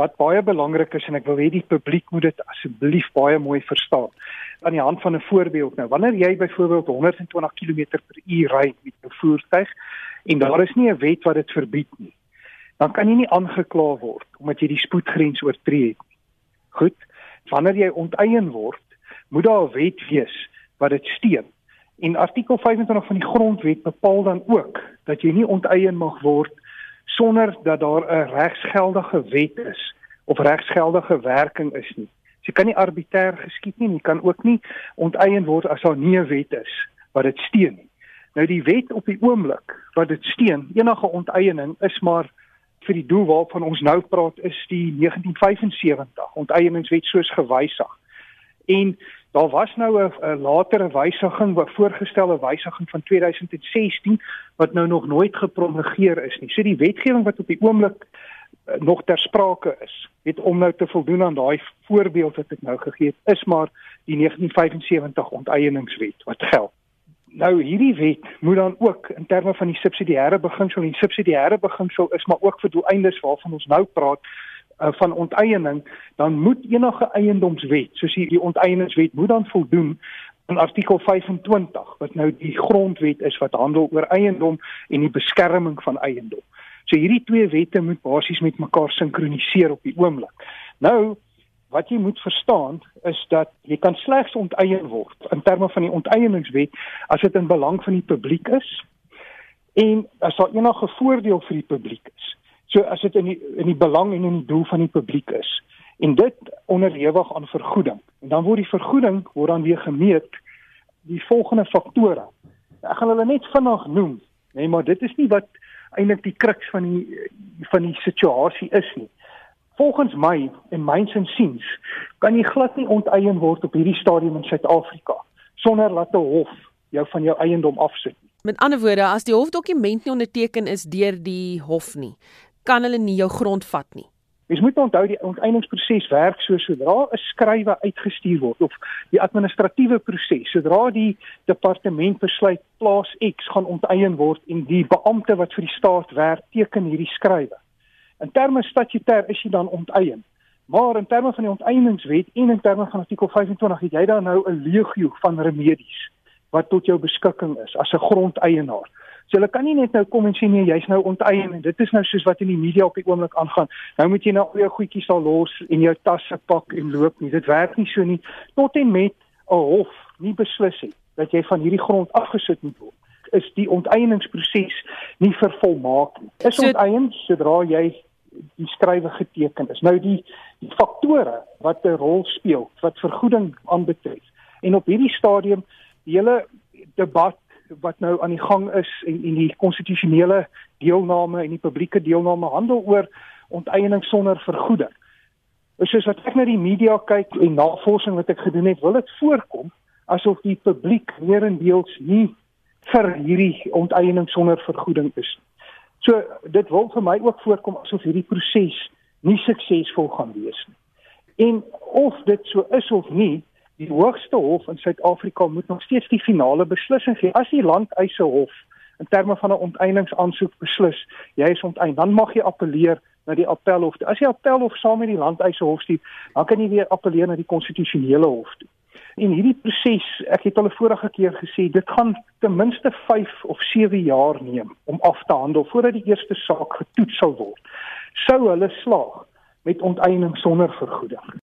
Wat baie belangrik is en ek wil hê die publiek moet dit asseblief baie mooi verstaan. Aan die hand van 'n voorbeeld nou, wanneer jy byvoorbeeld 120 km/h ry met jou voertuig en daar is nie 'n wet wat dit verbied nie, dan kan jy nie aangekla word omdat jy die spoedgrens oortree het nie. Goed. Wanneer jy onteien word, moet daar 'n wet wees wat dit steun. En artikel 25 van die grondwet bepaal dan ook dat jy nie onteien mag word sonder dat daar 'n regsgeldige wet is of regsgeldige werking is nie. So jy kan nie arbitreër geskied nie, jy kan ook nie onteien word as daar nie 'n wet is wat dit steun nie. Nou die wet op die oomblik wat dit steun, enige onteiening is maar vir die doel waarvan ons nou praat is die 1975 onteieningswet soos gewysig. En daar was nou 'n latere wysiging, 'n voorgestelde wysiging van 2016 wat nou nog nooit gepromulgeer is nie. So die wetgewing wat op die oomblik uh, nog ter sprake is, het om nou te voldoen aan daai voorbeeld wat ek nou gegee het, is maar die 1975 onteieningswet wat geld. Nou hierdie wet moet dan ook in terme van die subsidiêre beginsel, die subsidiêre beginsel is maar ook vir doeleindes waarvan ons nou praat uh, van onteiening, dan moet enige eiendomswet, soos die, die onteieningswet moet dan voldoen aan artikel 25 wat nou die grondwet is wat handel oor eiendom en die beskerming van eiendom. So hierdie twee wette moet basies met mekaar sinkroniseer op die oomblik. Nou wat jy moet verstaan is dat jy kan slegs onteien word in terme van die onteieningswet as dit in belang van die publiek is en as daar enige voordeel vir die publiek is. So as dit in die in die belang en in die doel van die publiek is en dit onderhewig aan vergoeding. En dan word die vergoeding word dan weer gemeet die volgende faktore. Ek gaan hulle net vinnig noem, nee, maar dit is nie wat eintlik die kruks van die van die situasie is nie volgens my en myns insiens kan jy glad nie onteien word op hierdie stadium in Suid-Afrika sonder dat 'n hof jou van jou eiendom afsit. Met ander woorde, as die hofdokument nie onderteken is deur die hof nie, kan hulle nie jou grond vat nie. Mens moet onthou die onteieningsproses werk so sodra 'n skrywe uitgestuur word of die administratiewe proses, sodra die departement besluit plaas X gaan onteien word en die beampte wat vir die staat werk teken hierdie skrywe In terme statutêr is jy dan onteien. Maar in terme van die onteieningswet en in terme van artikel 25 het jy dan nou 'n legio van remedies wat tot jou beskikking is as 'n grondeienaar. So hulle kan nie net nou kom en sê nee, jy's nou onteien en dit is nou soos wat in die media op die oomblik aangaan. Nou moet jy nou al jou goedjies al los en jou tasse pak en loop nie. Dit werk nie so nie tot en met 'n hof nie beslis het dat jy van hierdie grond afgesit moet word is die onteieningsproses nie vervolmaak nie. Is so, onteien sodra jy die skrywe geteken is. Nou die, die faktore wat 'n rol speel wat vergoeding aanbetref. En op hierdie stadium die hele debat wat nou aan die gang is en en die konstitusionele deelname en die publieke deelname handel oor onteiening sonder vergoeding. Soos wat ek na die media kyk en navorsing wat ek gedoen het, wil dit voorkom asof die publiek meerendeels nie vir hierdie onteiening sonder vergoeding is. So dit wil vir my ook voorkom asof hierdie proses nie suksesvol gaan wees nie. En of dit so is of nie, die hoogste hof in Suid-Afrika moet nog steeds die finale beslissing gee. As die landeise hof in terme van 'n onteieningsaansoek beslis, jy is onteien, dan mag jy appeleer na die appelhof. As jy appelhof saam met die landeise hof stuur, dan kan jy weer appeleer na die konstitusionele hof toe. En hierdie proses, ek het al 'n vorige keer gesê, dit gaan ten minste 5 of 7 jaar neem om af te handel voordat die eerste saak getoets sal word. Sou hulle slaag met onteiening sonder vergoeding.